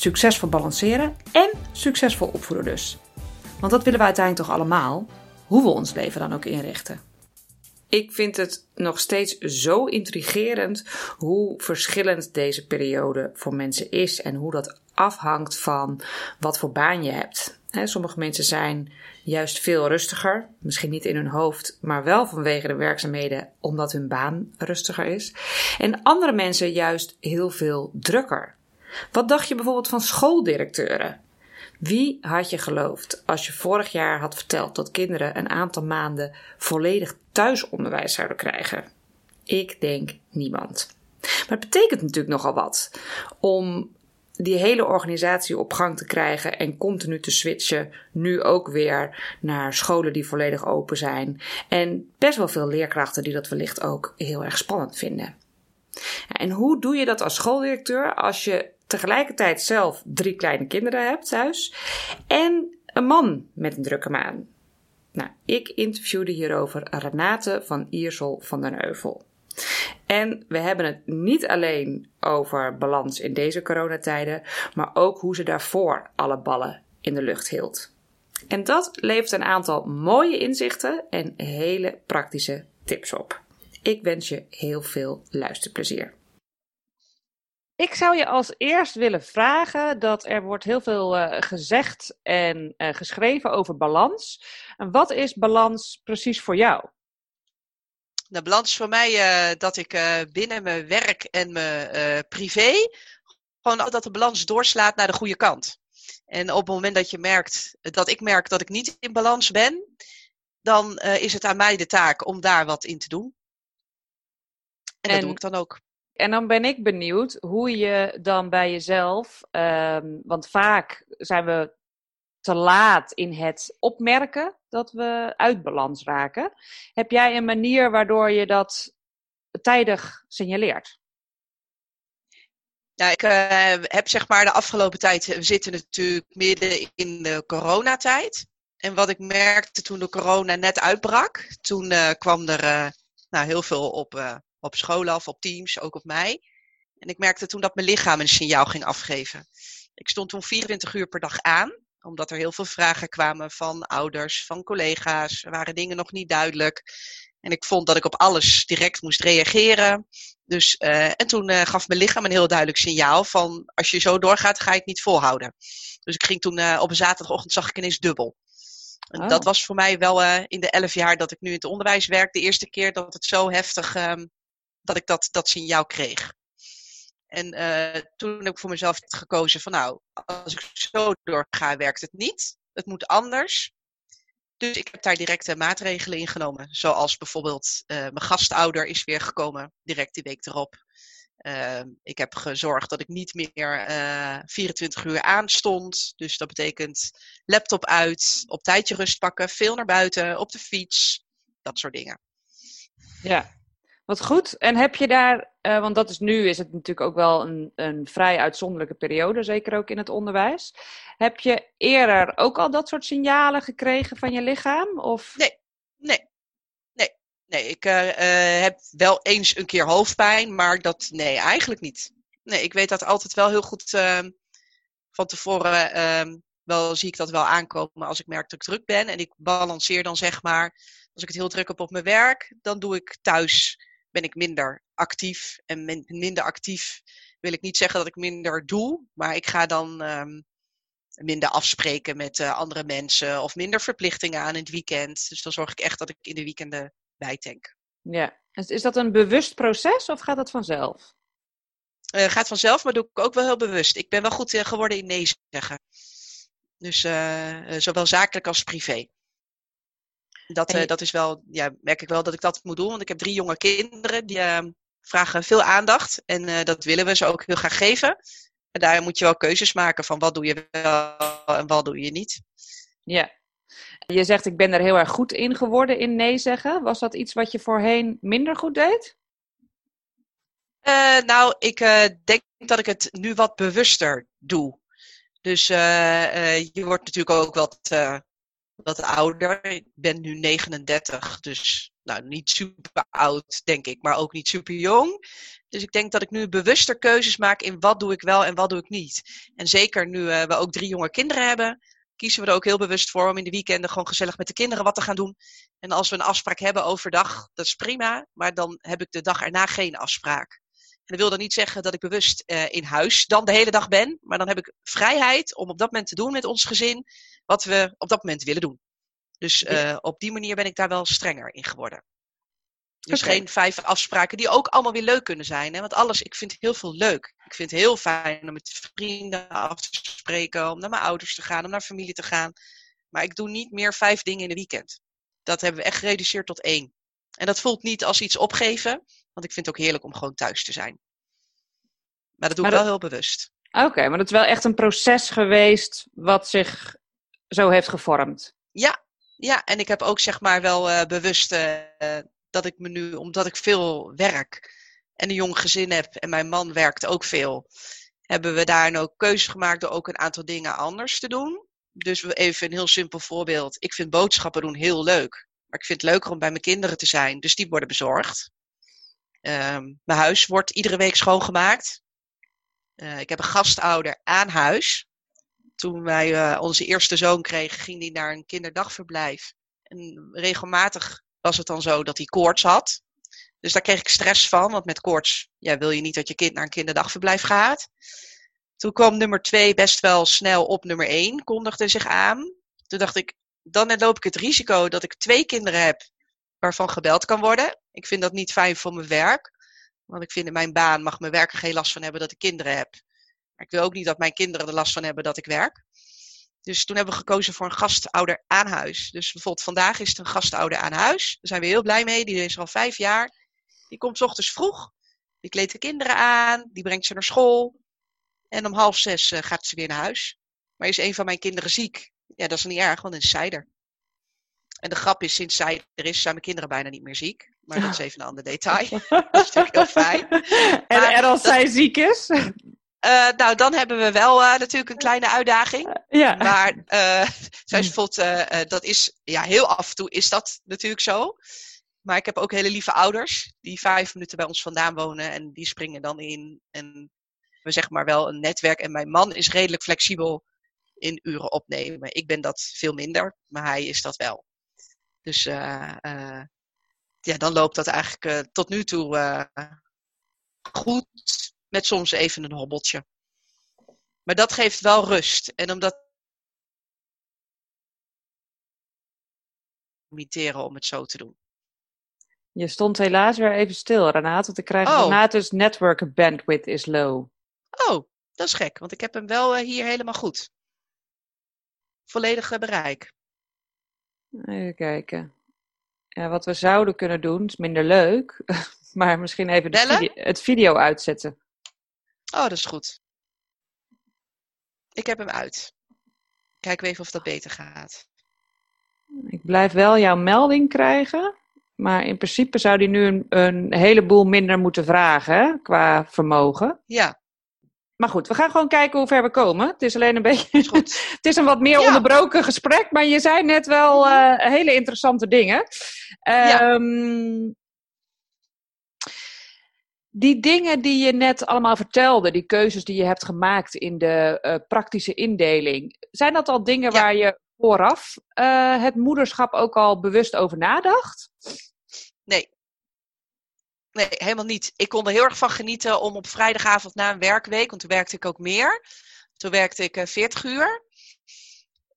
Succesvol balanceren en succesvol opvoeden dus. Want dat willen we uiteindelijk toch allemaal, hoe we ons leven dan ook inrichten. Ik vind het nog steeds zo intrigerend hoe verschillend deze periode voor mensen is en hoe dat afhangt van wat voor baan je hebt. sommige mensen zijn juist veel rustiger, misschien niet in hun hoofd, maar wel vanwege de werkzaamheden omdat hun baan rustiger is. En andere mensen juist heel veel drukker. Wat dacht je bijvoorbeeld van schooldirecteuren? Wie had je geloofd als je vorig jaar had verteld dat kinderen een aantal maanden volledig thuisonderwijs zouden krijgen? Ik denk niemand. Maar het betekent natuurlijk nogal wat om die hele organisatie op gang te krijgen en continu te switchen. Nu ook weer naar scholen die volledig open zijn. En best wel veel leerkrachten die dat wellicht ook heel erg spannend vinden. En hoe doe je dat als schooldirecteur als je tegelijkertijd zelf drie kleine kinderen hebt thuis en een man met een drukke maan. Nou, ik interviewde hierover Renate van Iersel van den Heuvel. En we hebben het niet alleen over balans in deze coronatijden, maar ook hoe ze daarvoor alle ballen in de lucht hield. En dat levert een aantal mooie inzichten en hele praktische tips op. Ik wens je heel veel luisterplezier. Ik zou je als eerst willen vragen dat er wordt heel veel uh, gezegd en uh, geschreven over balans. En wat is balans precies voor jou? De balans voor mij uh, dat ik binnen mijn werk en mijn privé gewoon dat de balans doorslaat naar de goede kant. En op het moment dat je merkt dat ik merk dat ik niet in balans ben, dan is het aan mij de taak om daar wat in te doen. En, en dat doe ik dan ook en dan ben ik benieuwd hoe je dan bij jezelf, um, want vaak zijn we te laat in het opmerken dat we uit balans raken. Heb jij een manier waardoor je dat tijdig signaleert? Ja, ik uh, heb zeg maar de afgelopen tijd, we zitten natuurlijk midden in de coronatijd. En wat ik merkte toen de corona net uitbrak, toen uh, kwam er uh, nou, heel veel op op school af, op Teams, ook op mij. En ik merkte toen dat mijn lichaam een signaal ging afgeven. Ik stond toen 24 uur per dag aan, omdat er heel veel vragen kwamen van ouders, van collega's. Er waren dingen nog niet duidelijk. En ik vond dat ik op alles direct moest reageren. Dus, uh, en toen uh, gaf mijn lichaam een heel duidelijk signaal van als je zo doorgaat, ga je het niet volhouden. Dus ik ging toen uh, op een zaterdagochtend zag ik ineens dubbel. En dat oh. was voor mij wel in de elf jaar dat ik nu in het onderwijs werk, de eerste keer dat het zo heftig um, dat ik dat, dat signaal kreeg. En uh, toen heb ik voor mezelf gekozen van nou, als ik zo doorga, werkt het niet. Het moet anders. Dus ik heb daar directe maatregelen in genomen. Zoals bijvoorbeeld uh, mijn gastouder is weer gekomen, direct die week erop. Uh, ik heb gezorgd dat ik niet meer 24 uur aanstond. Dus dat betekent laptop uit, op tijdje rust pakken, veel naar buiten, op de fiets, dat soort dingen. Ja, wat goed. En heb je daar, uh, want dat is nu is het natuurlijk ook wel een, een vrij uitzonderlijke periode, zeker ook in het onderwijs. Heb je eerder ook al dat soort signalen gekregen van je lichaam? Of? Nee, nee, nee, nee. Ik uh, uh, heb wel eens een keer hoofdpijn, maar dat, nee, eigenlijk niet. Nee, ik weet dat altijd wel heel goed ehm, van tevoren. Ehm, wel zie ik dat wel aankomen als ik merk dat ik druk ben. En ik balanceer dan zeg maar, als ik het heel druk heb op mijn werk, dan doe ik thuis ben ik minder actief. En minder actief wil ik niet zeggen dat ik minder doe, maar ik ga dan um, minder afspreken met uh, andere mensen of minder verplichtingen aan in het weekend. Dus dan zorg ik echt dat ik in de weekenden bijtank. Ja, is dat een bewust proces of gaat dat vanzelf? Uh, gaat vanzelf, maar doe ik ook wel heel bewust. Ik ben wel goed uh, geworden in nee zeggen. Dus zowel zakelijk als privé. Dat, uh, dat is wel, ja, merk ik wel dat ik dat moet doen. Want ik heb drie jonge kinderen die uh, vragen veel aandacht. En uh, dat willen we ze ook heel graag geven. En daar moet je wel keuzes maken van wat doe je wel en wat doe je niet. Ja. Je zegt ik ben er heel erg goed in geworden in nee zeggen. Was dat iets wat je voorheen minder goed deed? Uh, nou, ik uh, denk dat ik het nu wat bewuster doe. Dus uh, je wordt natuurlijk ook wat, wat ouder. Ik ben nu 39, dus nou, niet super oud, denk ik, maar ook niet super jong. Dus ik denk dat ik nu bewuster keuzes maak in wat doe ik wel en wat doe ik niet. En zeker nu we ook drie jonge kinderen hebben, kiezen we er ook heel bewust voor om in de weekenden gewoon gezellig met de kinderen wat te gaan doen. En als we een afspraak hebben overdag, dat is prima, maar dan heb ik de dag erna geen afspraak. En dat wil dan niet zeggen dat ik bewust uh, in huis dan de hele dag ben, maar dan heb ik vrijheid om op dat moment te doen met ons gezin wat we op dat moment willen doen. Dus uh, op die manier ben ik daar wel strenger in geworden. Dus okay. geen vijf afspraken die ook allemaal weer leuk kunnen zijn. Hè? Want alles, ik vind heel veel leuk. Ik vind het heel fijn om met vrienden af te spreken, om naar mijn ouders te gaan, om naar familie te gaan. Maar ik doe niet meer vijf dingen in een weekend. Dat hebben we echt gereduceerd tot één. En dat voelt niet als iets opgeven, want ik vind het ook heerlijk om gewoon thuis te zijn. Maar dat doe maar ik wel heel bewust. Oké, maar dat is wel echt een proces geweest wat zich zo heeft gevormd. Ja, ja, en ik heb ook zeg maar wel uh, bewust uh, dat ik me nu, omdat ik veel werk en een jong gezin heb en mijn man werkt ook veel, hebben we daar ook keuzes gemaakt door ook een aantal dingen anders te doen. Dus even een heel simpel voorbeeld. Ik vind boodschappen doen heel leuk. Maar ik vind het leuker om bij mijn kinderen te zijn. Dus die worden bezorgd. Um, mijn huis wordt iedere week schoongemaakt. Uh, ik heb een gastouder aan huis. Toen wij uh, onze eerste zoon kregen, ging hij naar een kinderdagverblijf. En regelmatig was het dan zo dat hij koorts had. Dus daar kreeg ik stress van, want met koorts ja, wil je niet dat je kind naar een kinderdagverblijf gaat. Toen kwam nummer twee best wel snel op nummer één, kondigde zich aan. Toen dacht ik, dan loop ik het risico dat ik twee kinderen heb waarvan gebeld kan worden. Ik vind dat niet fijn voor mijn werk. Want ik vind in mijn baan mag mijn werker geen last van hebben dat ik kinderen heb. Maar ik wil ook niet dat mijn kinderen er last van hebben dat ik werk. Dus toen hebben we gekozen voor een gastouder aan huis. Dus bijvoorbeeld vandaag is het een gastouder aan huis. Daar zijn we heel blij mee. Die is al vijf jaar. Die komt s ochtends vroeg. Die kleedt de kinderen aan. Die brengt ze naar school. En om half zes uh, gaat ze weer naar huis. Maar is een van mijn kinderen ziek? Ja, dat is niet erg, want dan is zij er. En de grap is, sinds zij er is, zijn mijn kinderen bijna niet meer ziek. Maar dat is even een ander detail. dat is natuurlijk heel fijn. En, en als dat, zij ziek is? Uh, nou, dan hebben we wel uh, natuurlijk een kleine uitdaging. ja. Maar uh, zij is bijvoorbeeld, dat is, ja, heel af en toe is dat natuurlijk zo. Maar ik heb ook hele lieve ouders die vijf minuten bij ons vandaan wonen en die springen dan in. En we zeggen maar wel een netwerk. En mijn man is redelijk flexibel in uren opnemen. Ik ben dat veel minder, maar hij is dat wel. Dus ja, dan loopt dat eigenlijk tot nu toe goed, met soms even een hobbeltje. Maar dat geeft wel rust. En omdat imiteren om het zo te doen. Je stond helaas weer even stil, Renate. Want ik krijg oh. Renate's network bandwidth is low. Oh, dat is gek, want ik heb hem wel hier helemaal goed. Volledige bereik. Even kijken. Ja, wat we zouden kunnen doen, is minder leuk. Maar misschien even video, het video uitzetten. Oh, dat is goed. Ik heb hem uit. Kijken we even of dat beter gaat. Ik blijf wel jouw melding krijgen. Maar in principe zou die nu een, een heleboel minder moeten vragen hè, qua vermogen. Ja. Maar goed, we gaan gewoon kijken hoe ver we komen. Het is alleen een beetje. het is een wat meer ja. onderbroken gesprek, maar je zei net wel uh, hele interessante dingen. Ja. Die dingen die je net allemaal vertelde, die keuzes die je hebt gemaakt in de uh, praktische indeling, zijn dat al dingen ja. waar je vooraf uh, het moederschap ook al bewust over nadacht? Nee. Nee, helemaal niet. Ik kon er heel erg van genieten om op vrijdagavond na een werkweek, want toen werkte ik ook meer. Toen werkte ik uh, 40 uur.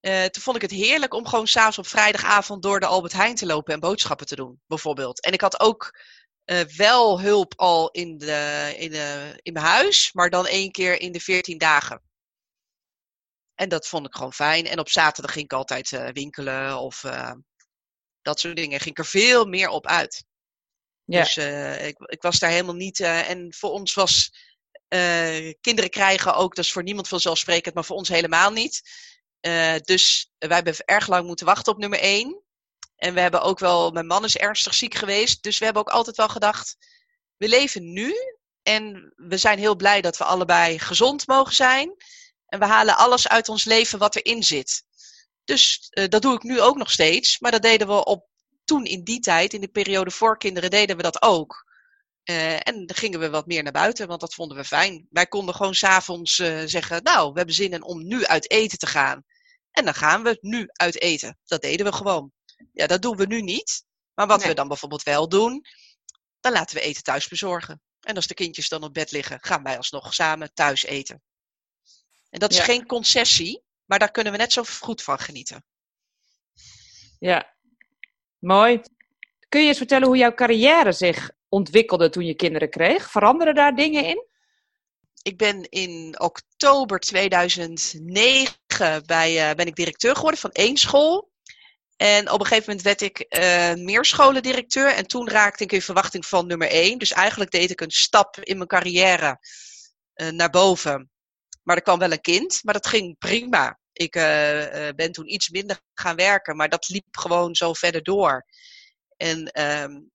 Uh, toen vond ik het heerlijk om gewoon s'avonds op vrijdagavond door de Albert Heijn te lopen en boodschappen te doen, bijvoorbeeld. En ik had ook uh, wel hulp al in, de, in, de, in mijn huis, maar dan één keer in de 14 dagen. En dat vond ik gewoon fijn. En op zaterdag ging ik altijd uh, winkelen of uh, dat soort dingen. Ging ik er veel meer op uit. Ja. Dus ik, ik was daar helemaal niet. en voor ons was kinderen krijgen ook, dat is voor niemand vanzelfsprekend, maar voor ons helemaal niet. Dus wij hebben erg lang moeten wachten op nummer 1. En we hebben ook wel, mijn man is ernstig ziek geweest. Dus we hebben ook altijd wel gedacht, we leven nu. En we zijn heel blij dat we allebei gezond mogen zijn. En we halen alles uit ons leven wat erin zit. Dus uh, dat doe ik nu ook nog steeds. Maar dat deden we op toen in die tijd, in de periode voor kinderen, deden we dat ook. Uh, en dan gingen we wat meer naar buiten, want dat vonden we fijn. Wij konden gewoon s'avonds uh, zeggen, nou, we hebben zin in om nu uit eten te gaan. En dan gaan we nu uit eten. Dat deden we gewoon. Ja, dat doen we nu niet. Maar wat nee. we dan bijvoorbeeld wel doen, dan laten we eten thuis bezorgen. En als de kindjes dan op bed liggen, gaan wij alsnog samen thuis eten. En dat is ja. geen concessie, maar daar kunnen we net zo goed van genieten. Ja, mooi. Kun je eens vertellen hoe jouw carrière zich ontwikkelde toen je kinderen kreeg? Veranderen daar dingen in? Ik ben in oktober 2009 bij, uh, ben ik directeur geworden van één school. En op een gegeven moment werd ik uh, meer scholendirecteur. En toen raakte ik in verwachting van nummer één. Dus eigenlijk deed ik een stap in mijn carrière uh, naar boven. Maar er kwam wel een kind, maar dat ging prima. Ik uh, ben toen iets minder gaan werken, maar dat liep gewoon zo verder door. En um,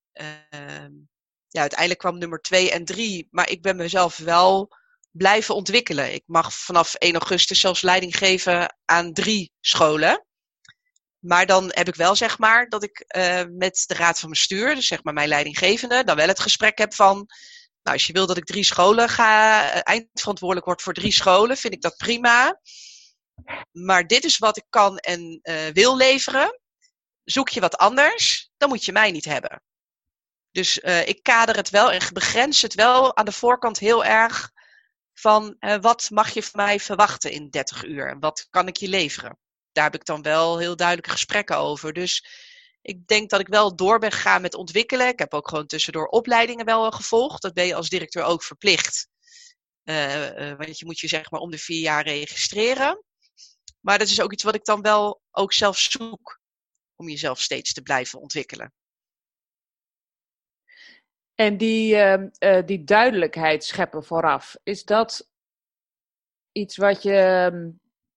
ja, uiteindelijk kwam nummer twee en drie. Maar ik ben mezelf wel blijven ontwikkelen. Ik mag vanaf 1 augustus zelfs leiding geven aan drie scholen. Maar dan heb ik wel zeg maar dat ik uh, met de raad van bestuur, dus zeg maar mijn leidinggevende, dan wel het gesprek heb van, nou als je wil dat ik drie scholen ga, uh, eindverantwoordelijk word voor drie scholen, vind ik dat prima. Maar dit is wat ik kan en uh, wil leveren. Zoek je wat anders, dan moet je mij niet hebben. Dus ik kader het wel en begrens het wel aan de voorkant heel erg van wat mag je van mij verwachten in 30 uur en wat kan ik je leveren daar heb ik dan wel heel duidelijke gesprekken over. Dus ik denk dat ik wel door ben gegaan met ontwikkelen. Ik heb ook gewoon tussendoor opleidingen wel gevolgd. Dat ben je als directeur ook verplicht. Uh, uh, want je moet je zeg maar om de vier jaar registreren. Maar dat is ook iets wat ik dan wel ook zelf zoek. Om jezelf steeds te blijven ontwikkelen. En die, uh, die duidelijkheid scheppen vooraf, is dat iets wat je, ehm,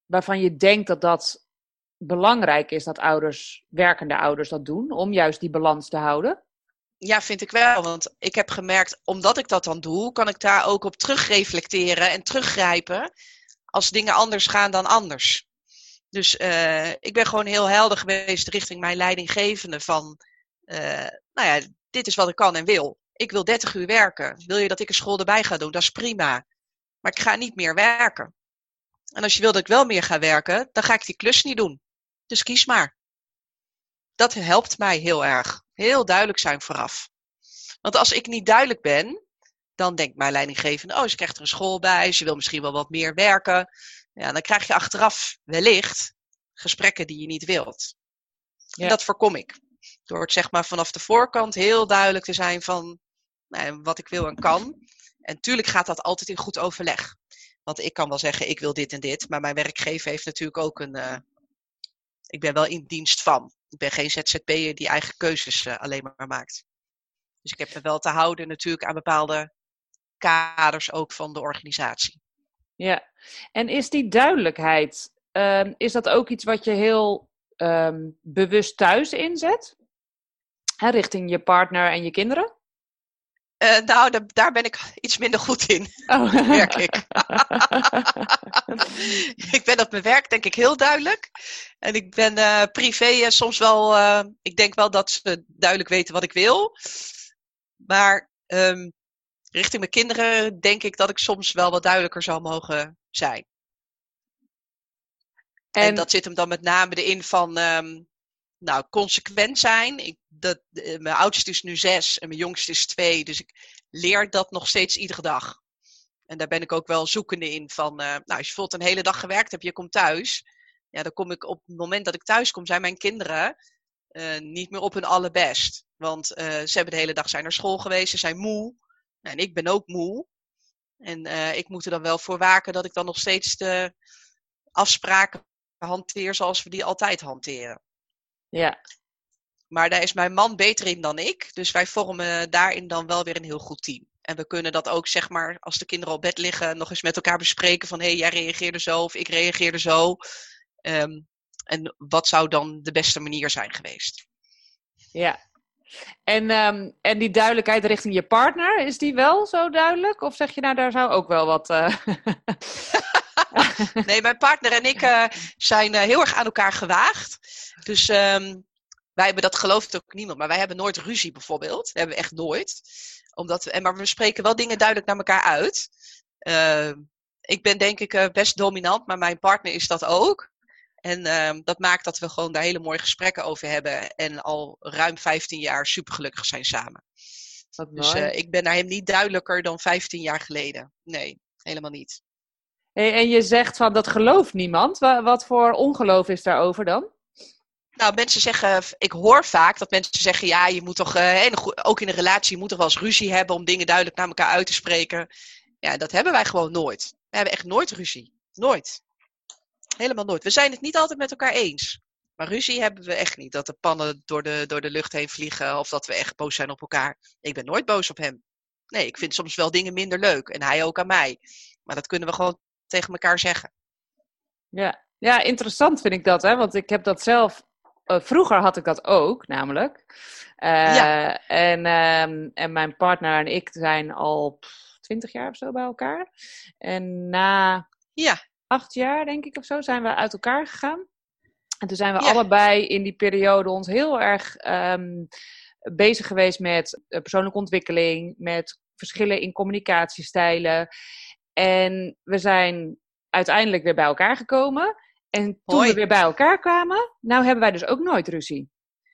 waarvan je denkt dat dat belangrijk is dat ouders, werkende ouders dat doen, om juist die balans te houden? Ja, vind ik wel. Want ik heb gemerkt, omdat ik dat dan doe, kan ik daar ook op terugreflecteren en teruggrijpen als dingen anders gaan dan anders. Dus uh, ik ben gewoon heel helder geweest richting mijn leidinggevende van, uh, nou ja, dit is wat ik kan en wil. Ik wil 30 uur werken. Wil je dat ik een school erbij ga doen? Dat is prima. Maar ik ga niet meer werken. En als je wil dat ik wel meer ga werken, dan ga ik die klus niet doen. Dus kies maar. Dat helpt mij heel erg. Heel duidelijk zijn vooraf. Want als ik niet duidelijk ben, dan denkt mijn leidinggevende, oh, ze krijgt er een school bij, ze wil misschien wel wat meer werken. Ja, dan krijg je achteraf wellicht gesprekken die je niet wilt. Ja. En dat voorkom ik. Door het zeg maar vanaf de voorkant heel duidelijk te zijn van nou, wat ik wil en kan. En tuurlijk gaat dat altijd in goed overleg. Want ik kan wel zeggen, ik wil dit en dit. Maar mijn werkgever heeft natuurlijk ook een, uh, ik ben wel in dienst van. Ik ben geen ZZP'er die eigen keuzes uh, alleen maar maakt. Dus ik heb me wel te houden natuurlijk aan bepaalde kaders ook van de organisatie. Ja, en is die duidelijkheid, um, is dat ook iets wat je heel um, bewust thuis inzet? Hè, richting je partner en je kinderen? Uh, nou, daar ben ik iets minder goed in, oh. merk ik. ik ben op mijn werk denk ik heel duidelijk. En ik ben uh, privé uh, soms wel, ik denk wel dat ze duidelijk weten wat ik wil. Maar um, richting mijn kinderen denk ik dat ik soms wel wat duidelijker zou mogen zijn. En, en dat zit hem dan met name erin van, um, nou, consequent zijn. Ik, dat, mijn oudste is nu zes en mijn jongste is twee. Dus ik leer dat nog steeds iedere dag. En daar ben ik ook wel zoekende in. Van, uh, nou, als je bijvoorbeeld een hele dag gewerkt hebt, je komt thuis. Ja, dan kom ik op het moment dat ik thuis kom, zijn mijn kinderen uh, niet meer op hun allerbest. Want ze hebben de hele dag zijn naar school geweest, ze zijn moe. En ik ben ook moe. En ik moet er dan wel voor waken dat ik dan nog steeds de afspraken hanteer zoals we die altijd hanteren. Ja. Maar daar is mijn man beter in dan ik. Dus wij vormen daarin dan wel weer een heel goed team. En we kunnen dat ook, zeg maar, als de kinderen op bed liggen, nog eens met elkaar bespreken van hé, hey, jij reageerde zo of ik reageerde zo. Ehm, en wat zou dan de beste manier zijn geweest? Ja. En, um, en die duidelijkheid richting je partner, is die wel zo duidelijk? Of zeg je nou, daar zou ook wel wat. Uh... nee, mijn partner en ik uh, zijn uh, heel erg aan elkaar gewaagd. Dus um, wij hebben dat gelooft ook niemand, maar wij hebben nooit ruzie bijvoorbeeld. Dat hebben we echt nooit. Omdat we, maar we spreken wel dingen duidelijk naar elkaar uit. Uh, ik ben denk ik best dominant, maar mijn partner is dat ook. En uh, dat maakt dat we gewoon daar hele mooie gesprekken over hebben. En al ruim 15 jaar supergelukkig zijn samen. dus uh, ik ben naar hem niet duidelijker dan 15 jaar geleden. Nee, helemaal niet. Hey, en je zegt van dat gelooft niemand. Wat voor ongeloof is daarover dan? Nou, mensen zeggen, ik hoor vaak dat mensen zeggen, ja, je moet toch, uh, ook in een relatie, je moet toch wel eens ruzie hebben om dingen duidelijk naar elkaar uit te spreken. Ja, dat hebben wij gewoon nooit. We hebben echt nooit ruzie. Nooit. Helemaal nooit. We zijn het niet altijd met elkaar eens. Maar ruzie hebben we echt niet. Dat de pannen door de, door de lucht heen vliegen of dat we echt boos zijn op elkaar. Ik ben nooit boos op hem. Nee, ik vind soms wel dingen minder leuk. En hij ook aan mij. Maar dat kunnen we gewoon tegen elkaar zeggen. Ja, ja interessant vind ik dat. Hè? Want ik heb dat zelf uh, vroeger had ik dat ook, namelijk. Uh, ja. en, uh, en mijn partner en ik zijn al twintig jaar of zo bij elkaar. En na ja. acht jaar, denk ik of zo, zijn we uit elkaar gegaan. En toen zijn we ja. allebei in die periode ons heel erg um, bezig geweest met persoonlijke ontwikkeling, met verschillen in communicatiestijlen. En we zijn uiteindelijk weer bij elkaar gekomen. En toen Hoi. we weer bij elkaar kwamen, nou hebben wij dus ook nooit ruzie.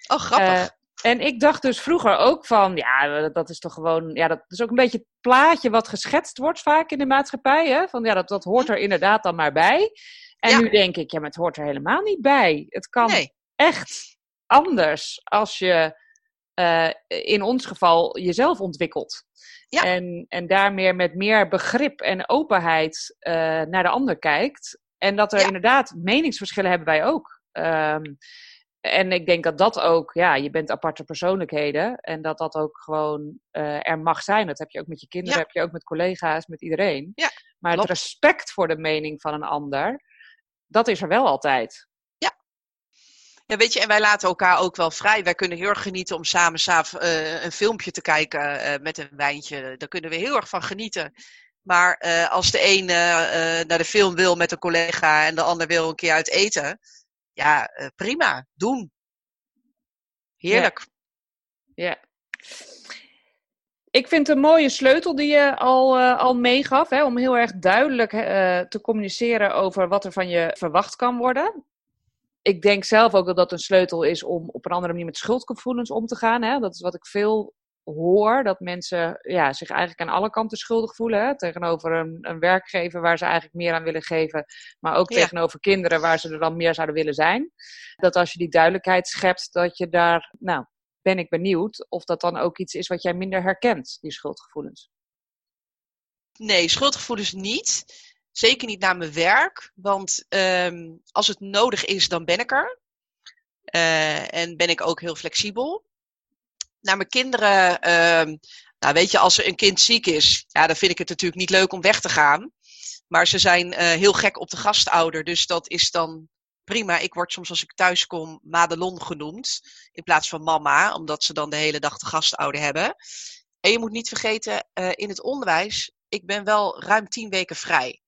Oh, grappig. Uh, en ik dacht dus vroeger ook van, ja, dat is toch gewoon, ja, dat is ook een beetje het plaatje wat geschetst wordt vaak in de maatschappij. Hè? Van ja, dat, dat hoort er inderdaad dan maar bij. En ja. nu denk ik, ja, maar het hoort er helemaal niet bij. Het kan nee. echt anders als je uh, in ons geval jezelf ontwikkelt. Ja. En, en daar meer met meer begrip en openheid uh, naar de ander kijkt. En dat er ja. inderdaad meningsverschillen hebben wij ook. Um, en ik denk dat dat ook, ja, je bent aparte persoonlijkheden. En dat dat ook gewoon uh, er mag zijn. Dat heb je ook met je kinderen, ja. heb je ook met collega's, met iedereen. Ja, maar klopt. het respect voor de mening van een ander, dat is er wel altijd. Ja. Ja, weet je, en wij laten elkaar ook wel vrij. Wij kunnen heel erg genieten om samen uh, een filmpje te kijken uh, met een wijntje. Daar kunnen we heel erg van genieten. Maar uh, als de een uh, naar de film wil met een collega en de ander wil een keer uit eten, ja, prima, doen. Heerlijk. Ja. Ik vind een mooie sleutel die je al, al meegaf, hè, om heel erg duidelijk te communiceren over wat er van je verwacht kan worden. Ik denk zelf ook dat dat een sleutel is om op een andere manier met schuldgevoelens om te gaan. Hè. Dat is wat ik veel hoor dat mensen ja, zich eigenlijk aan alle kanten schuldig voelen. Hè? Tegenover een, een, werkgever waar ze eigenlijk meer aan willen geven. Maar ook ja. tegenover kinderen waar ze er dan meer zouden willen zijn. Dat als je die duidelijkheid schept, dat je daar, nou, ben ik benieuwd of dat dan ook iets is wat jij minder herkent, die schuldgevoelens. Nee, schuldgevoelens niet. Zeker niet naar mijn werk. Want um, als het nodig is, dan ben ik er. Uh, en ben ik ook heel flexibel naar mijn kinderen. Uh, nou, weet je, als een kind ziek is, ja, dan vind ik het natuurlijk niet leuk om weg te gaan. Maar ze zijn uh, heel gek op de gastouder. Dus dat is dan prima. Ik word soms als ik thuis kom Madelon genoemd. In plaats van mama, omdat ze dan de hele dag de gastouder hebben. En je moet niet vergeten, uh, in het onderwijs, ik ben wel ruim tien weken vrij.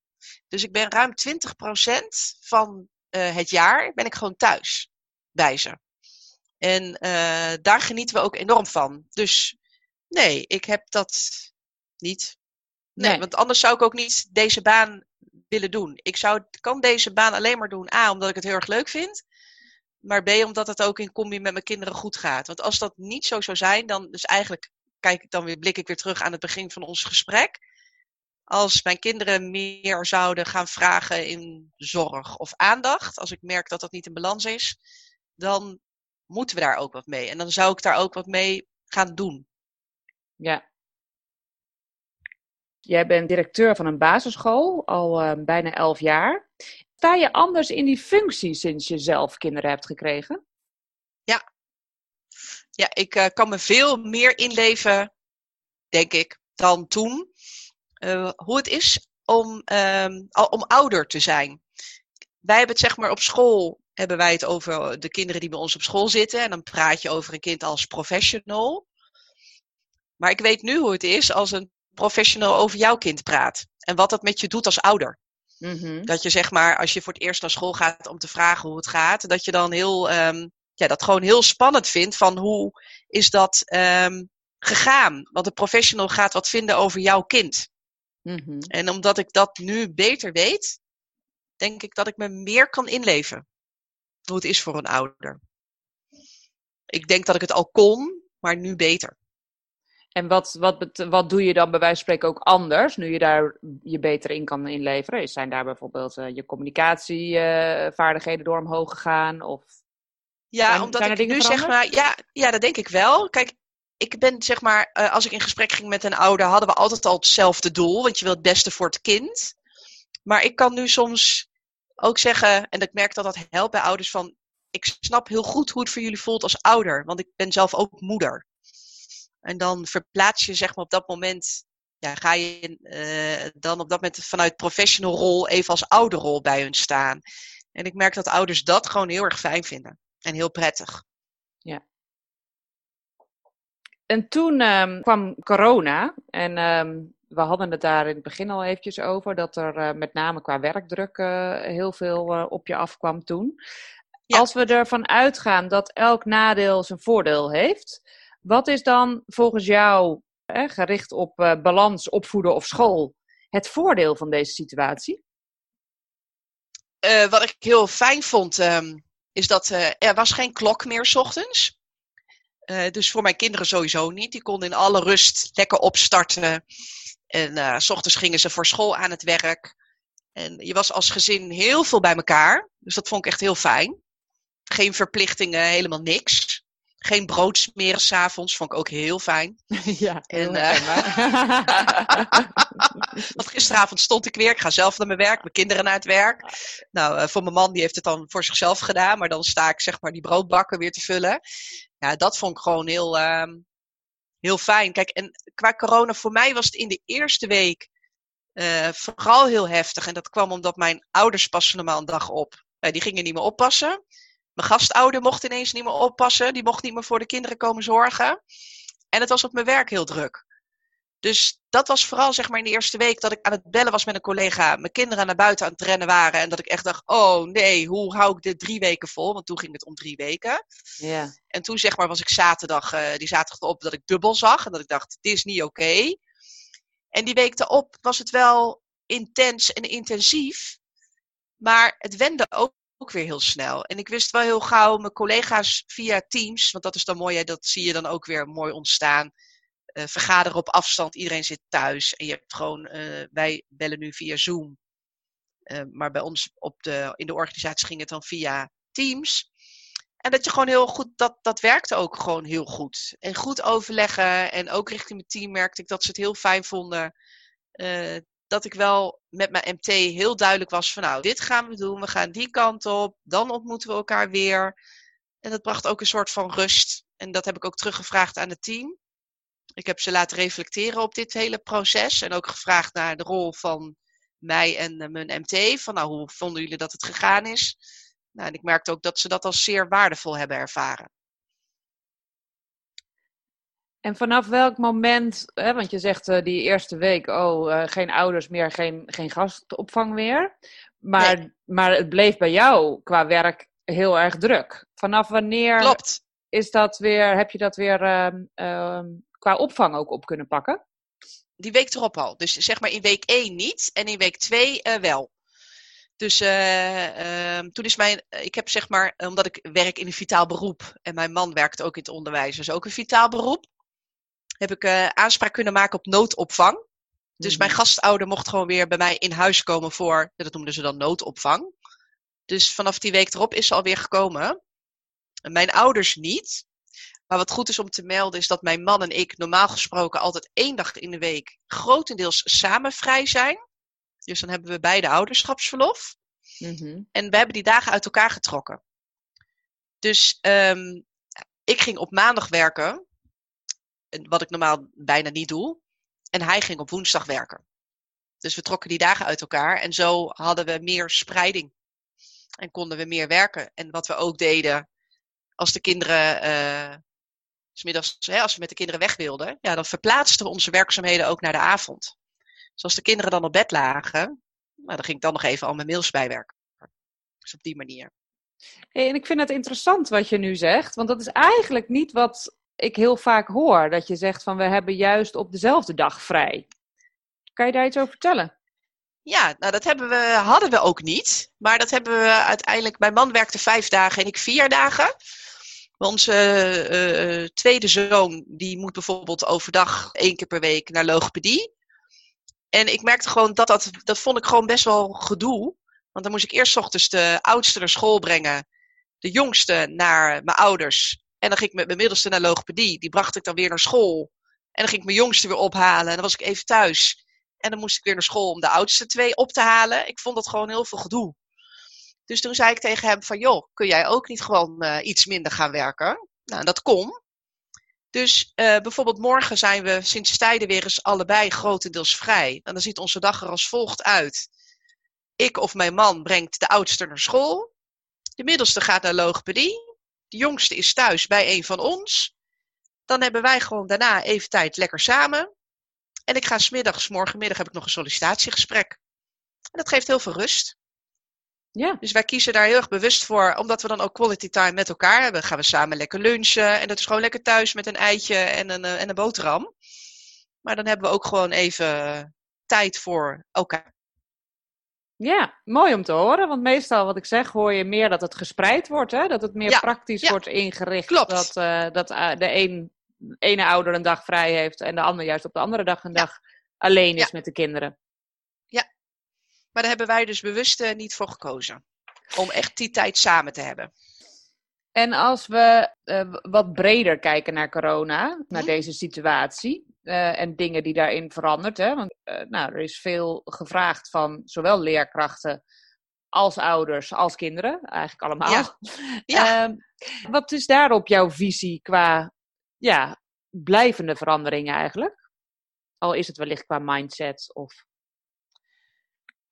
Dus ik ben ruim 20% van uh, het jaar ben ik gewoon thuis bij ze. En uh, daar genieten we ook enorm van. Dus nee, ik heb dat niet. Nee, nee, want anders zou ik ook niet deze baan willen doen. Ik zou, kan deze baan alleen maar doen. A, omdat ik het heel erg leuk vind. Maar B, omdat het ook in combi met mijn kinderen goed gaat. Want als dat niet zo zou zijn, dan dus eigenlijk kijk ik dan weer, blik ik weer terug aan het begin van ons gesprek. Als mijn kinderen meer zouden gaan vragen in zorg of aandacht, als ik merk dat dat niet in balans is, dan moeten we daar ook wat mee. En dan zou ik daar ook wat mee gaan doen. Ja. Jij bent directeur van een basisschool, al uh, bijna elf jaar. Sta je anders in die functie sinds je zelf kinderen hebt gekregen? Ja. Ja, ik uh, kan me veel meer inleven, denk ik, dan toen. Uh, hoe het is om, um, om ouder te zijn. Wij hebben het zeg maar op school, hebben wij het over de kinderen die bij ons op school zitten. En dan praat je over een kind als professional. Maar ik weet nu hoe het is als een professional over jouw kind praat. En wat dat met je doet als ouder. Mm-hmm. Dat je zeg maar, als je voor het eerst naar school gaat om te vragen hoe het gaat, dat je dan heel, um, ja, dat gewoon heel spannend vindt van hoe is dat um, gegaan? Want de professional gaat wat vinden over jouw kind. Mm-hmm. En omdat ik dat nu beter weet, denk ik dat ik me meer kan inleven. Hoe het is voor een ouder. Ik denk dat ik het al kon, maar nu beter. En wat, wat, wat doe je dan bij wijze van spreken ook anders, nu je daar je beter in kan inleveren? Zijn daar bijvoorbeeld uh, je communicatievaardigheden uh, door omhoog gegaan? Of ja, zijn, omdat ik nu zeg maar, ja, ja, dat denk ik wel. Kijk, ik ben zeg maar, uh, als ik in gesprek ging met een ouder, hadden we altijd al hetzelfde doel, want je wil het beste voor het kind. Maar ik kan nu soms ook zeggen, en ik merk dat dat helpt bij ouders, van ik snap heel goed hoe het voor jullie voelt als ouder, want ik ben zelf ook moeder. En dan verplaats je zeg maar op dat moment, ja, ga je uh, dan op dat moment vanuit professional rol even als ouderrol bij hun staan. En ik merk dat ouders dat gewoon heel erg fijn vinden en heel prettig. Ja. En toen um, kwam corona en um, we hadden het daar in het begin al eventjes over, dat er uh, met name qua werkdruk uh, heel veel uh, op je afkwam toen. Ja. Als we ervan uitgaan dat elk nadeel zijn voordeel heeft, wat is dan volgens jou, hè, gericht op balans, opvoeden of school, het voordeel van deze situatie? Wat ik heel fijn vond, um, is dat er was geen klok meer s ochtends. dus voor mijn kinderen sowieso niet. Die konden in alle rust lekker opstarten. En s ochtends gingen ze voor school aan het werk. En je was als gezin heel veel bij elkaar. Dus dat vond ik echt heel fijn. Geen verplichtingen, helemaal niks. Geen brood smeren s'avonds, vond ik ook heel fijn. Ja, en, uh, Want gisteravond stond ik weer, ik ga zelf naar mijn werk, mijn kinderen naar het werk. Nou, uh, voor mijn man, die heeft het dan voor zichzelf gedaan, maar dan sta ik zeg maar die broodbakken weer te vullen. Ja, dat vond ik gewoon heel, uh, heel fijn. Kijk, en qua corona, voor mij was het in de eerste week uh, vooral heel heftig. En dat kwam omdat mijn ouders passen normaal een dag op. die gingen niet meer oppassen. Mijn gastouder mocht ineens niet meer oppassen. Die mocht niet meer voor de kinderen komen zorgen. En het was op mijn werk heel druk. Dus dat was vooral zeg maar in de eerste week dat ik aan het bellen was met een collega. Mijn kinderen naar buiten aan het rennen waren. En dat ik echt dacht, oh nee, hoe hou ik dit drie weken vol? Want toen ging het om drie weken. Ja. En toen zeg maar was ik zaterdag, uh, die zaterdag op dat ik dubbel zag. En dat ik dacht, dit is niet oké. Okay. En die week erop was het wel intens en intensief. Maar het wende ook ook weer heel snel. En ik wist wel heel gauw mijn collega's via Teams, want dat is dan mooi, hè, dat zie je dan ook weer mooi ontstaan. Uh, vergaderen op afstand, iedereen zit thuis en je hebt gewoon, uh, wij bellen nu via Zoom. Uh, maar bij ons op de, in de organisatie ging het dan via Teams. En dat je gewoon heel goed, dat, dat werkte ook gewoon heel goed. En goed overleggen en ook richting mijn team merkte ik dat ze het heel fijn vonden dat ik wel met mijn MT heel duidelijk was van nou, dit gaan we doen, we gaan die kant op, dan ontmoeten we elkaar weer. En dat bracht ook een soort van rust. En dat heb ik ook teruggevraagd aan het team. Ik heb ze laten reflecteren op dit hele proces en ook gevraagd naar de rol van mij en eh, mijn MT. Van nou, hoe vonden jullie dat het gegaan is? Nou, en ik merkte ook dat ze dat als zeer waardevol hebben ervaren. En vanaf welk moment, hè, want je zegt uh, die eerste week, oh, uh, geen ouders meer, geen, geen gastopvang meer. Maar, nee. maar het bleef bij jou qua werk heel erg druk. Vanaf wanneer Klopt. Is dat weer, heb je dat weer uh, qua opvang ook op kunnen pakken? Die week erop al. Dus zeg maar in week 1 niet en in week 2 uh, wel. Dus uh, toen is mijn, ik heb zeg maar, omdat ik werk in een vitaal beroep en mijn man werkt ook in het onderwijs, dus ook een vitaal beroep heb ik aanspraak kunnen maken op noodopvang. Dus mijn mhm. gastouder mocht gewoon weer bij mij in huis komen voor, dat noemden ze dan noodopvang. Dus vanaf die week erop is ze alweer gekomen. Mijn ouders niet. Maar wat goed is om te melden is dat mijn man en ik normaal gesproken altijd één dag in de week grotendeels samen vrij zijn. Dus dan hebben we beide ouderschapsverlof. Mm-hmm. En we hebben die dagen uit elkaar getrokken. Dus um, ik ging op maandag werken wat ik normaal bijna niet doe. En hij ging op woensdag werken. Dus we trokken die dagen uit elkaar en zo hadden we meer spreiding. En konden we meer werken. En wat we ook deden, als de kinderen, uh, smiddags, hè, als we met de kinderen weg wilden, ja, dan verplaatsten we onze werkzaamheden ook naar de avond. Dus als de kinderen dan op bed lagen, nou, dan ging ik dan nog even al mijn mails bijwerken. Dus op die manier. Hey, en ik vind het interessant wat je nu zegt, want dat is eigenlijk niet wat ik heel vaak hoor. Dat je zegt van we hebben juist op dezelfde dag vrij. Kan je daar iets over vertellen? Ja, nou dat hebben we, hadden we ook niet. Maar dat hebben we uiteindelijk. Mijn man werkte vijf dagen en ik vier dagen. Onze uh, tweede zoon, die moet bijvoorbeeld overdag één keer per week naar logopedie. En ik merkte gewoon dat dat, dat vond ik gewoon best wel gedoe. Want dan moest ik eerst ochtends de oudste naar school brengen. De jongste naar mijn ouders. En dan ging ik met mijn middelste naar logopedie. Die bracht ik dan weer naar school. En dan ging ik mijn jongste weer ophalen. En dan was ik even thuis. En dan moest ik weer naar school om de oudste twee op te halen. Ik vond dat gewoon heel veel gedoe. Dus toen zei ik tegen hem van, joh, kun jij ook niet gewoon uh, iets minder gaan werken? Nou, dat kon. Dus uh, bijvoorbeeld morgen zijn we sinds tijden weer eens allebei grotendeels vrij. En dan ziet onze dag er als volgt uit. Ik of mijn man brengt de oudste naar school. De middelste gaat naar logopedie. De jongste is thuis bij een van ons. Dan hebben wij gewoon daarna even tijd lekker samen. En ik ga smiddags, morgenmiddag heb ik nog een sollicitatiegesprek. En dat geeft heel veel rust. Ja. Dus wij kiezen daar heel erg bewust voor, omdat we dan ook quality time met elkaar hebben. Gaan we samen lekker lunchen en dat is gewoon lekker thuis met een eitje en een, eh, en een boterham. Maar dan hebben we ook gewoon even tijd voor elkaar. Ja, mooi om te horen. Want meestal, wat ik zeg, hoor je meer dat het gespreid wordt. Hè? Dat het meer praktisch wordt ingericht. Klopt. Dat, uh, dat uh, de een, ene ouder een dag vrij heeft en de ander juist op de andere dag een dag alleen is met de kinderen. Maar daar hebben wij dus bewust uh, niet voor gekozen. Om echt die tijd samen te hebben. En als we wat breder kijken naar corona, naar hm? deze situatie. Uh, en dingen die daarin verandert. Hè? Want uh, nou, er is veel gevraagd van zowel leerkrachten als ouders als kinderen. Eigenlijk allemaal. Ja. ja. Uh, wat is daarop jouw visie qua ja, blijvende veranderingen eigenlijk? Al is het wellicht qua mindset of...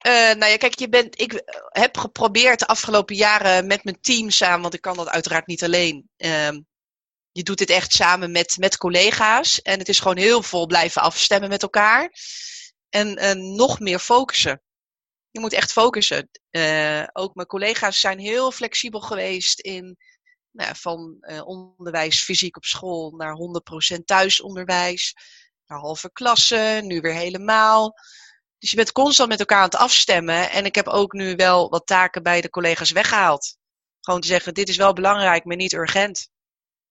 Uh, nou ja, kijk, je bent, ik heb geprobeerd de afgelopen jaren met mijn team samen, want ik kan dat uiteraard niet alleen, ehm, je doet dit echt samen met, met collega's. En het is gewoon heel veel blijven afstemmen met elkaar. En nog meer focussen. Je moet echt focussen. Uh, ook mijn collega's zijn heel flexibel geweest in nou, van uh, onderwijs fysiek op school naar 100% thuisonderwijs. Naar halve klasse, nu weer helemaal. Dus je bent constant met elkaar aan het afstemmen. En ik heb ook nu wel wat taken bij de collega's weggehaald. Gewoon te zeggen, dit is wel belangrijk, maar niet urgent.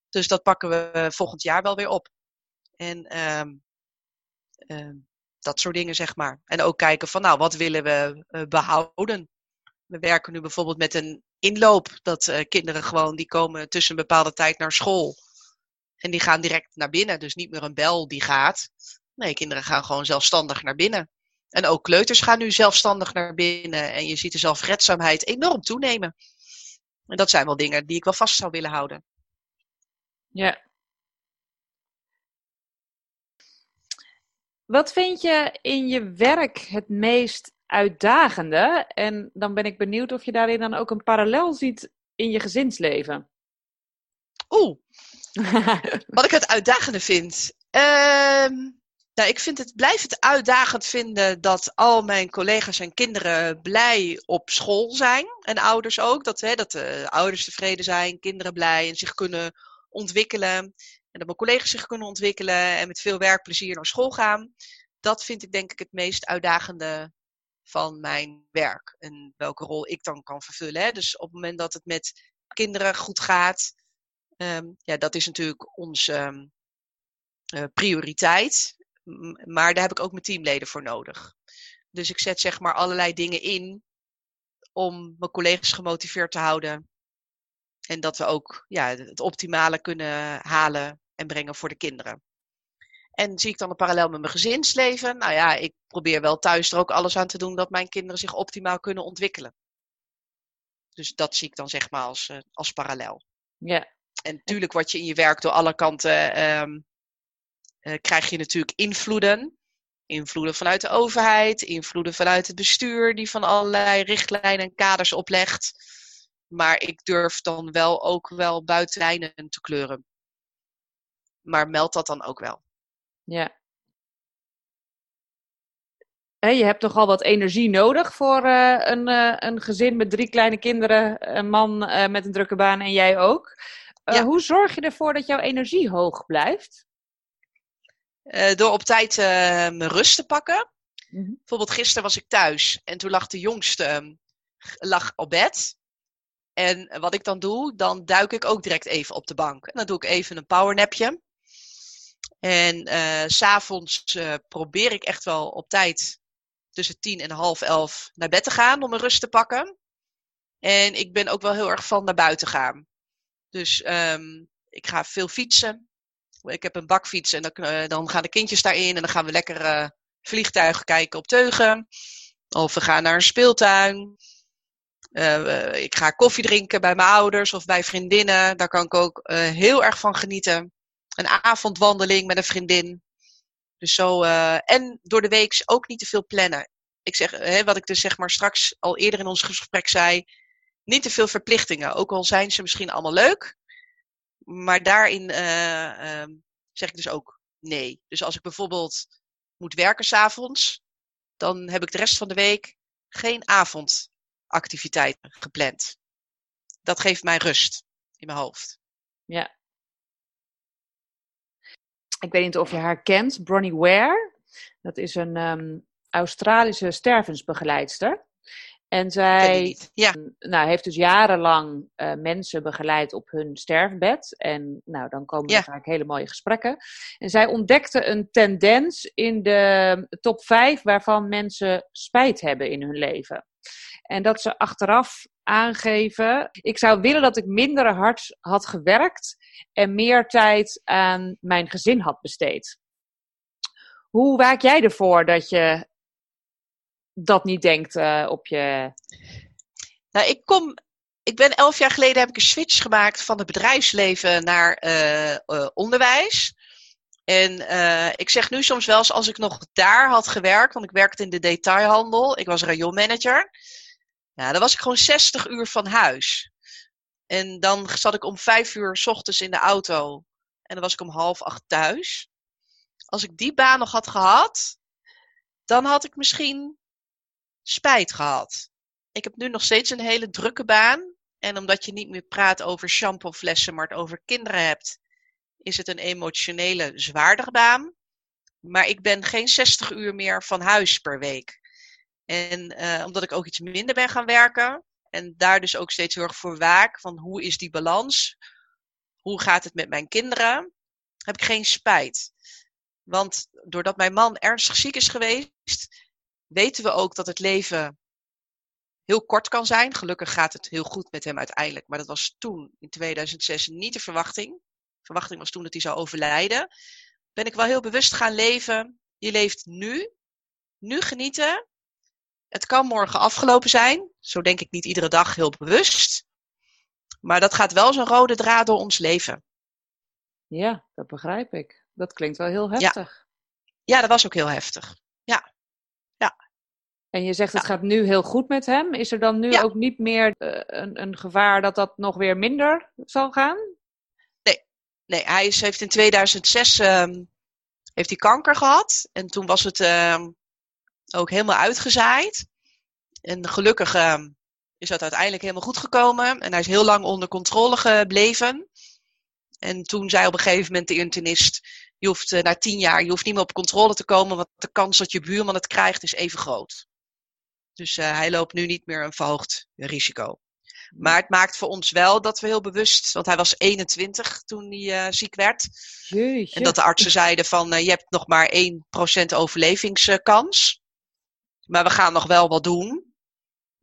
Dus dat pakken we volgend jaar wel weer op. En um, um, dat soort dingen, zeg maar. En ook kijken van, nou, wat willen we uh, behouden? We werken nu bijvoorbeeld met een inloop. Dat uh, kinderen gewoon, die komen tussen een bepaalde tijd naar school. En die gaan direct naar binnen. Dus niet meer een bel die gaat. Nee, kinderen gaan gewoon zelfstandig naar binnen. En ook kleuters gaan nu zelfstandig naar binnen. En je ziet de zelfredzaamheid enorm toenemen. En dat zijn wel dingen die ik wel vast zou willen houden. Ja. Wat vind je in je werk het meest uitdagende? En dan ben ik benieuwd of je daarin dan ook een parallel ziet in je gezinsleven. Oeh, wat ik het uitdagende vind. Uh, nou, ik vind het, blijf het uitdagend vinden dat al mijn collega's en kinderen blij op school zijn. En ouders ook. Dat, hè, dat de ouders tevreden zijn, kinderen blij en zich kunnen ontwikkelen. En dat mijn collega's zich kunnen ontwikkelen en met veel werkplezier naar school gaan. Dat vind ik denk ik het meest uitdagende van mijn werk. En welke rol ik dan kan vervullen. Hè. Dus op het moment dat het met kinderen goed gaat. Um, ja, dat is natuurlijk onze um, uh, prioriteit. Maar daar heb ik ook mijn teamleden voor nodig. Dus ik zet zeg maar allerlei dingen in om mijn collega's gemotiveerd te houden. En dat we ook ja, het optimale kunnen halen en brengen voor de kinderen. En zie ik dan een parallel met mijn gezinsleven? Nou ja, ik probeer wel thuis er ook alles aan te doen dat mijn kinderen zich optimaal kunnen ontwikkelen. Dus dat zie ik dan zeg maar als, uh, als parallel. Ja. En natuurlijk wat je in je werk door alle kanten um, uh, krijg je natuurlijk invloeden. invloeden vanuit de overheid, invloeden vanuit het bestuur, die van allerlei richtlijnen en kaders oplegt. Maar ik durf dan wel ook wel buitenlijnen te kleuren. Maar meld dat dan ook wel. Ja. je hebt toch al wat energie nodig voor uh, een, uh, een gezin met drie kleine kinderen, een man uh, met een drukke baan en jij ook. Ja. Hoe zorg je ervoor dat jouw energie hoog blijft? Door op tijd mijn rust te pakken. Mm -hmm. Bijvoorbeeld gisteren was ik thuis en toen lag de jongste ehm, lag op bed. En wat ik dan doe, dan duik ik ook direct even op de bank. En dan doe ik even een powernapje. En uh, s'avonds uh, probeer ik echt wel op tijd tussen tien en half elf naar bed te gaan om een rust te pakken. En ik ben ook wel heel erg van naar buiten gaan. Dus um, ik ga veel fietsen. Ik heb een bakfiets en dan, uh, dan gaan de kindjes daarin en dan gaan we lekker vliegtuigen kijken op teugen. Of we gaan naar een speeltuin. Uh, ik ga koffie drinken bij mijn ouders of bij vriendinnen. Daar kan ik ook heel erg van genieten. Een avondwandeling met een vriendin. Dus zo, en door de week ook niet te veel plannen. Ik zeg, hè, wat ik dus zeg maar straks al eerder in ons gesprek zei. Niet te veel verplichtingen. Ook al zijn ze misschien allemaal leuk. Maar daarin ehm, zeg ik dus ook nee. Dus als ik bijvoorbeeld moet werken s'avonds. Dan heb ik de rest van de week geen avond activiteiten gepland. Dat geeft mij rust in mijn hoofd. Ja. Ik weet niet of je haar kent, Bronnie Ware. Dat is een um, Australische stervensbegeleidster. En zij ja. nou, heeft dus jarenlang uh, mensen begeleid op hun sterfbed. En nou, dan komen er vaak hele mooie gesprekken. En zij ontdekte een tendens in de top 5 waarvan mensen spijt hebben in hun leven. En dat ze achteraf aangeven: ik zou willen dat ik minder hard had gewerkt en meer tijd aan mijn gezin had besteed. Hoe waak jij ervoor dat je dat niet denkt uh, op je. Nou, ik kom. Ik ben elf jaar geleden heb ik een switch gemaakt van het bedrijfsleven naar uh, uh, onderwijs. En ik zeg nu soms wel eens als ik nog daar had gewerkt, want ik werkte in de detailhandel, ik was rayonmanager. Ja, dan was ik gewoon 60 uur van huis. En dan zat ik om vijf uur s ochtends in de auto. En dan was ik om half acht thuis. Als ik die baan nog had gehad, dan had ik misschien spijt gehad. Ik heb nu nog steeds een hele drukke baan. En omdat je niet meer praat over shampooflessen, maar het over kinderen hebt, is het een emotionele, zwaardere baan. Maar ik ben geen 60 uur meer van huis per week. En uh, omdat ik ook iets minder ben gaan werken. En daar dus ook steeds heel erg voor waak. Van hoe is die balans? Hoe gaat het met mijn kinderen? Heb ik geen spijt. Want doordat mijn man ernstig ziek is geweest, weten we ook dat het leven heel kort kan zijn. Gelukkig gaat het heel goed met hem uiteindelijk. Maar dat was toen, in 2006, niet de verwachting. De verwachting was toen dat hij zou overlijden. Ben ik wel heel bewust gaan leven. Je leeft nu. Nu genieten. Het kan morgen afgelopen zijn. Zo denk ik niet iedere dag heel bewust. Maar dat gaat wel zo'n rode draad door ons leven. Ja, dat begrijp ik. Dat klinkt wel heel heftig. Ja, ja dat was ook heel heftig. En je zegt het gaat nu heel goed met hem. Is er dan nu ja. ook niet meer uh, een, een gevaar dat dat nog weer minder zal gaan? Nee, nee hij is, heeft in 2006 um, heeft hij kanker gehad. En toen was het um, ook helemaal uitgezaaid. En gelukkig uh, is dat uiteindelijk helemaal goed gekomen. En hij is heel lang onder controle gebleven. En toen zei op een gegeven moment de internist: je hoeft uh, na tien jaar, je hoeft niet meer op controle te komen, want de kans dat je buurman het krijgt is even groot. Dus uh, hij loopt nu niet meer een verhoogd risico. Maar het maakt voor ons wel dat we heel bewust, want hij was 21 toen hij uh, ziek werd. Jeetje. En dat de artsen zeiden van je hebt nog maar 1% overlevingskans. Maar we gaan nog wel wat doen.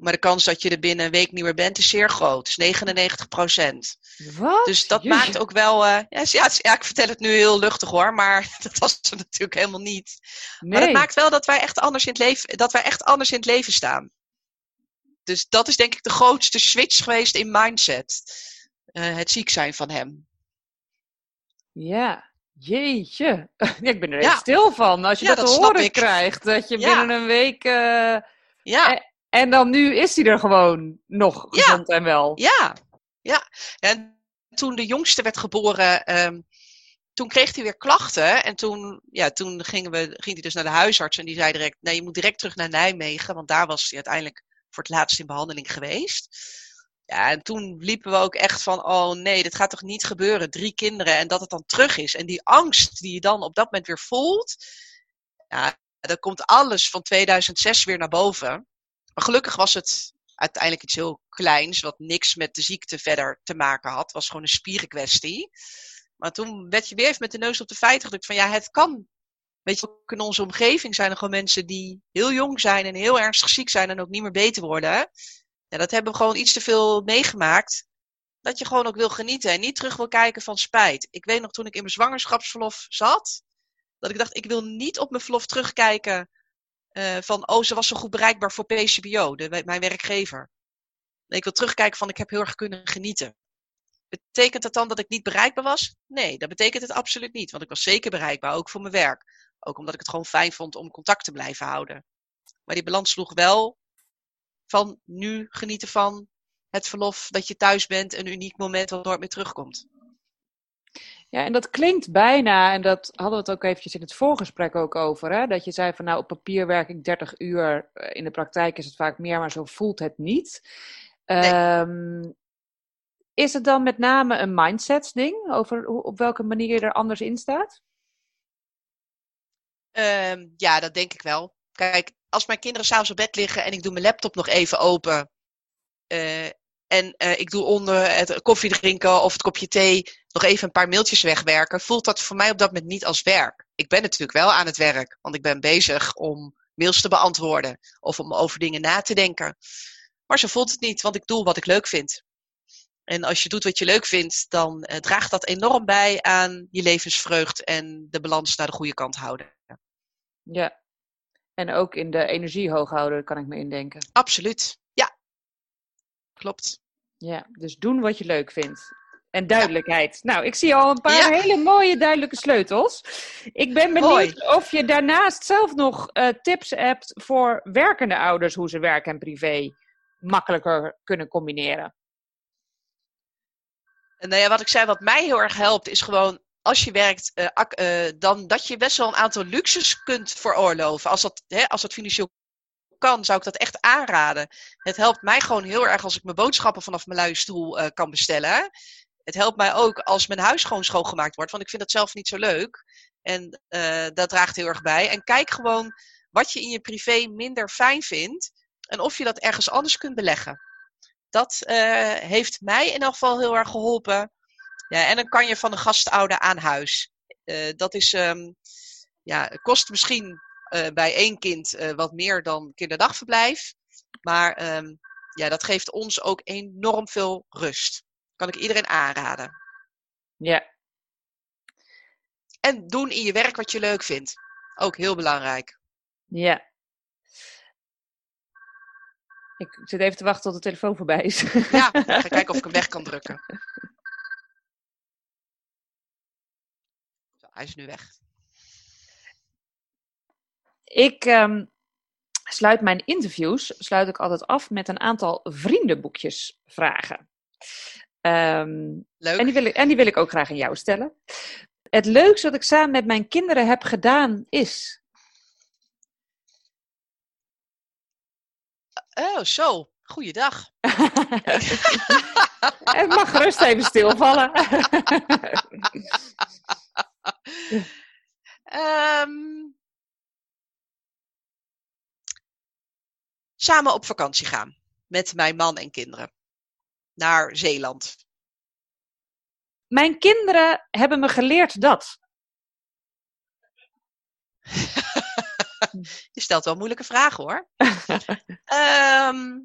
Maar de kans dat je er binnen een week niet meer bent is zeer groot. is 99 procent. Wat? Dus dat Jeetje. maakt ook wel... Uh, ja, ja, ja, ik vertel het nu heel luchtig hoor. Maar dat was het natuurlijk helemaal niet. Nee. Maar dat maakt wel dat wij, echt anders in het leven, dat wij echt anders in het leven staan. Dus dat is denk ik de grootste switch geweest in mindset. Uh, het ziek zijn van hem. Ja. Jeetje, ik ben er Ja. stil van. Als je dat, te horen ik. krijgt, dat je binnen een week... eh, Ja, en dan nu is hij er gewoon nog Ja. gezond en wel. ja, ja. En toen de jongste werd geboren, ehm, toen kreeg hij weer klachten. En toen, ja, toen gingen we, ging hij dus naar de huisarts en die zei direct, nee, je moet direct terug naar Nijmegen, want daar was hij uiteindelijk voor het laatst in behandeling geweest. Ja, en toen liepen we ook echt van, oh nee, dit gaat toch niet gebeuren. Drie kinderen en dat het dan terug is. En die angst die je dan op dat moment weer voelt, ja, dan komt alles van 2006 weer naar boven. Maar gelukkig was het uiteindelijk iets heel kleins, wat niks met de ziekte verder te maken had. Was gewoon een spierenkwestie. Maar toen werd je weer even met de neus op de feiten gedrukt van, ja, het kan. Weet je, ook in onze omgeving zijn er gewoon mensen die heel jong zijn en heel ernstig ziek zijn en ook niet meer beter worden. Ja, dat hebben we gewoon iets te veel meegemaakt. Dat je gewoon ook wil genieten en niet terug wil kijken van spijt. Ik weet nog toen ik in mijn zwangerschapsverlof zat, dat ik dacht, ik wil niet op mijn verlof terugkijken eh, van, oh, ze was zo goed bereikbaar voor PCBO, de, mijn werkgever. Ik wil terugkijken van, ik heb heel erg kunnen genieten. Betekent dat dan dat ik niet bereikbaar was? Nee, dat betekent het absoluut niet. Want ik was zeker bereikbaar, ook voor mijn werk. Ook omdat ik het gewoon fijn vond om contact te blijven houden. Maar die balans sloeg wel van nu genieten van het verlof dat je thuis bent, een uniek moment wat nooit meer terugkomt. Ja, en dat klinkt bijna, en dat hadden we het ook eventjes in het voorgesprek ook over, hè? dat je zei van nou op papier werk ik 30 uur, eh, in de praktijk is het vaak meer, maar zo voelt het niet. Ehm, is het dan met name een mindset ding, over hoe, op welke manier je er anders in staat? Ehm, ja, dat denk ik wel. Kijk, als mijn kinderen s'avonds op bed liggen en ik doe mijn laptop nog even open. eh, en eh, ik doe onder het koffie drinken of het kopje thee nog even een paar mailtjes wegwerken. Voelt dat voor mij op dat moment niet als werk. Ik ben natuurlijk wel aan het werk, want ik ben bezig om mails te beantwoorden of om over dingen na te denken. Maar zo voelt het niet, want ik doe wat ik leuk vind. En als je doet wat je leuk vindt, dan eh, draagt dat enorm bij aan je levensvreugd en de balans naar de goede kant houden. Ja. En ook in de energie hoog houden, kan ik me indenken. Absoluut. Ja. Klopt. Ja, dus doen wat je leuk vindt. En duidelijkheid. Nou, ik zie al een paar Ja. hele mooie duidelijke sleutels. Ik ben benieuwd of je daarnaast zelf nog eh, tips hebt voor werkende ouders, hoe ze werk en privé makkelijker kunnen combineren. En nou ja, wat ik zei, wat mij heel erg helpt, is gewoon als je werkt, eh, dan dat je best wel een aantal luxes kunt veroorloven. Als dat, hè, als dat financieel kan, zou ik dat echt aanraden. Het helpt mij gewoon heel erg als ik mijn boodschappen vanaf mijn luie stoel kan bestellen. Het helpt mij ook als mijn huis gewoon schoongemaakt wordt, want ik vind dat zelf niet zo leuk. En eh, dat draagt heel erg bij. En kijk gewoon wat je in je privé minder fijn vindt en of je dat ergens anders kunt beleggen. Dat eh, heeft mij in elk geval heel erg geholpen. Ja, en dan kan je van een gastouder aan huis. Eh, dat is, ehm, ja, kost misschien bij één kind wat meer dan kinderdagverblijf. Maar ehm, ja, dat geeft ons ook enorm veel rust. Kan ik iedereen aanraden. Ja, En doen in je werk wat je leuk vindt. Ook heel belangrijk. ja. Ik zit even te wachten tot de telefoon voorbij is. Ja, ik ga kijken of ik hem weg kan drukken. Zo, hij is nu weg. Ik ehm, sluit mijn interviews sluit ik altijd af met een aantal vriendenboekjes Ehm, Leuk. en, die wil ik, en die wil ik ook graag aan jou stellen. Het leukste wat ik samen met mijn kinderen heb gedaan is. Oh, zo. Goeiedag. Het mag gerust even stilvallen. Ehm, samen op vakantie gaan. Met mijn man en kinderen. Naar Zeeland. mijn kinderen hebben me geleerd dat. Je stelt wel moeilijke vragen hoor. Ehm,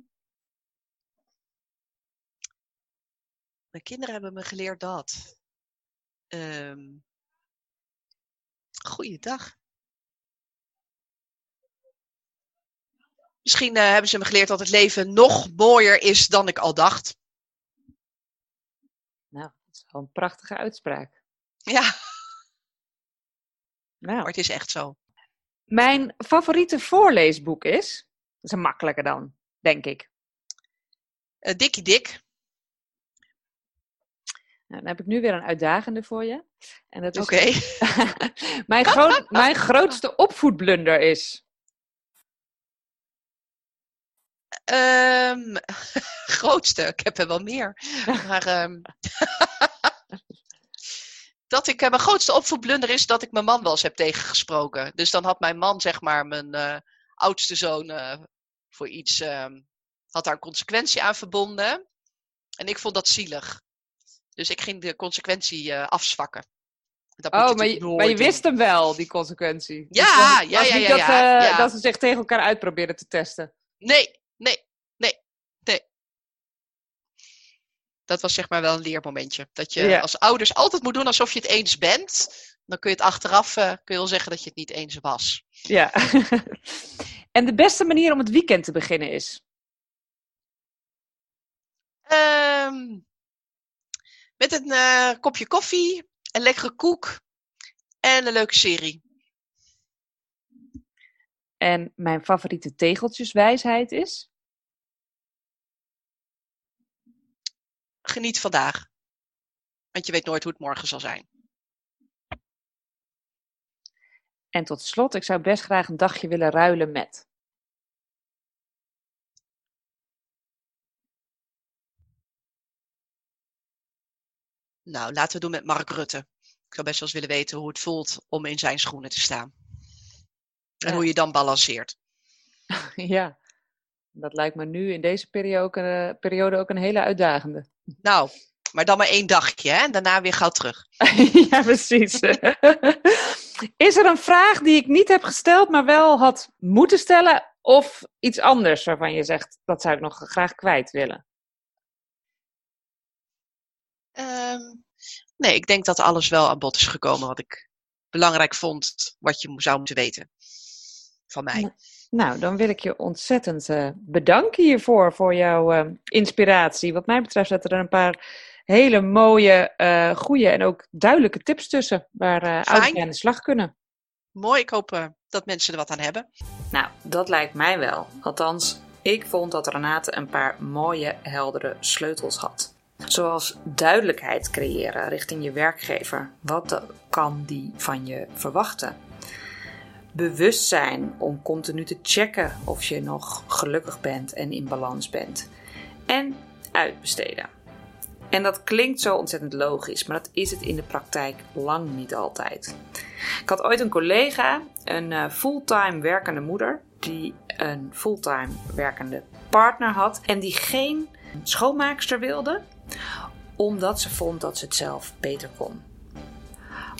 mijn kinderen hebben me geleerd dat. Ehm goeiedag. Misschien eh, hebben ze me geleerd dat het leven nog mooier is dan ik al dacht. Dat is wel een prachtige uitspraak. Ja, Nou. Maar het is echt zo. Mijn favoriete voorleesboek is, dat is een makkelijke dan, denk ik. Uh, Dikkie Dik. Nou, dan heb ik nu weer een uitdagende voor je. Oké. Okay. mijn, groot, mijn grootste opvoedblunder is. Um, grootste, ik heb er wel meer. Maar um, dat ik, uh, mijn grootste opvoedblunder is dat ik mijn man wel eens heb tegengesproken. Dus dan had mijn man, zeg maar, mijn uh, oudste zoon uh, voor iets, um, had daar een consequentie aan verbonden. En ik vond dat zielig. Dus ik ging de consequentie afzwakken. Dat oh, maar je, maar je wist hem wel, die consequentie. Ja, dus ja, ja, ja, dat, ja, dat ze zich tegen elkaar uitproberen te testen. Nee, nee, nee. Dat was zeg maar wel een leermomentje. Dat je als ouders altijd moet doen alsof je het eens bent. Dan kun je het achteraf uh, kun je wel zeggen dat je het niet eens was. Ja. en de beste manier om het weekend te beginnen is? Um, met een uh, kopje koffie, een lekkere koek en een leuke serie. En mijn favoriete tegeltjeswijsheid is? Geniet vandaag. Want je weet nooit hoe het morgen zal zijn. En tot slot, ik zou best graag een dagje willen ruilen met. Nou, laten we doen met Mark Rutte. Ik zou best wel eens willen weten hoe het voelt om in zijn schoenen te staan. En hoe je dan balanceert. Ja, dat lijkt me nu in deze periode ook, een, eh, periode ook een hele uitdagende. Nou, maar dan maar één dagje, hè? En daarna weer gauw terug. ja, precies. Is er een vraag die ik niet heb gesteld, maar wel had moeten stellen? Of iets anders waarvan je zegt, dat zou ik nog graag kwijt willen? Um, nee, ik denk dat alles wel aan bod is gekomen wat ik belangrijk vond, wat je zou moeten weten van mij. Nou, dan wil ik je ontzettend uh, bedanken hiervoor, voor jouw uh, inspiratie. Wat mij betreft zaten er een paar hele mooie, uh, goede en ook duidelijke tips tussen waar uh, ouders aan de slag kunnen. Mooi, ik hoop dat mensen er wat aan hebben. Nou, dat lijkt mij wel. Althans, ik vond dat Renate een paar mooie, heldere sleutels had. Zoals duidelijkheid creëren richting je werkgever. Wat kan die van je verwachten? Bewustzijn om continu te checken of je nog gelukkig bent en in balans bent. En uitbesteden. En dat klinkt zo ontzettend logisch, maar dat is het in de praktijk lang niet altijd. Ik had ooit een collega, een eh, fulltime werkende moeder, die een fulltime werkende partner had en die geen schoonmaakster wilde, omdat ze vond dat ze het zelf beter kon.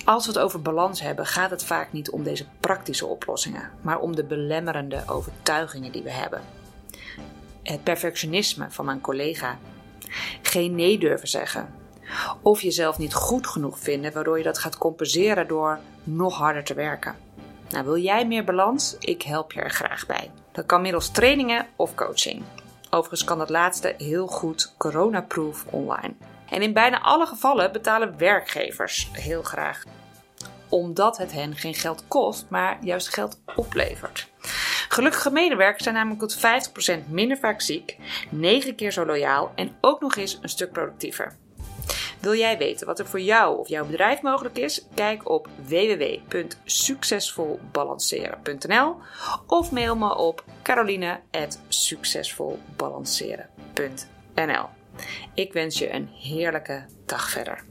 Als we het over balans hebben, gaat het vaak niet om deze praktische oplossingen, maar om de belemmerende overtuigingen die we hebben. Het perfectionisme van mijn collega. Geen nee durven zeggen. Of jezelf niet goed genoeg vinden, waardoor je dat gaat compenseren door nog harder te werken. Nou, wil jij meer balans? Ik help je er graag bij. Dat kan middels trainingen of coaching. Overigens kan dat laatste heel goed coronaproof online. En in bijna alle gevallen betalen werkgevers heel graag. Omdat het hen geen geld kost, maar juist geld oplevert. Gelukkige medewerkers zijn namelijk tot 50% minder vaak ziek, 9 keer zo loyaal en ook nog eens een stuk productiever. Wil jij weten wat er voor jou of jouw bedrijf mogelijk is? Kijk op www.succesvolbalanceren.nl of mail me op caroline.succesvolbalanceren.nl. Ik wens je een heerlijke dag verder.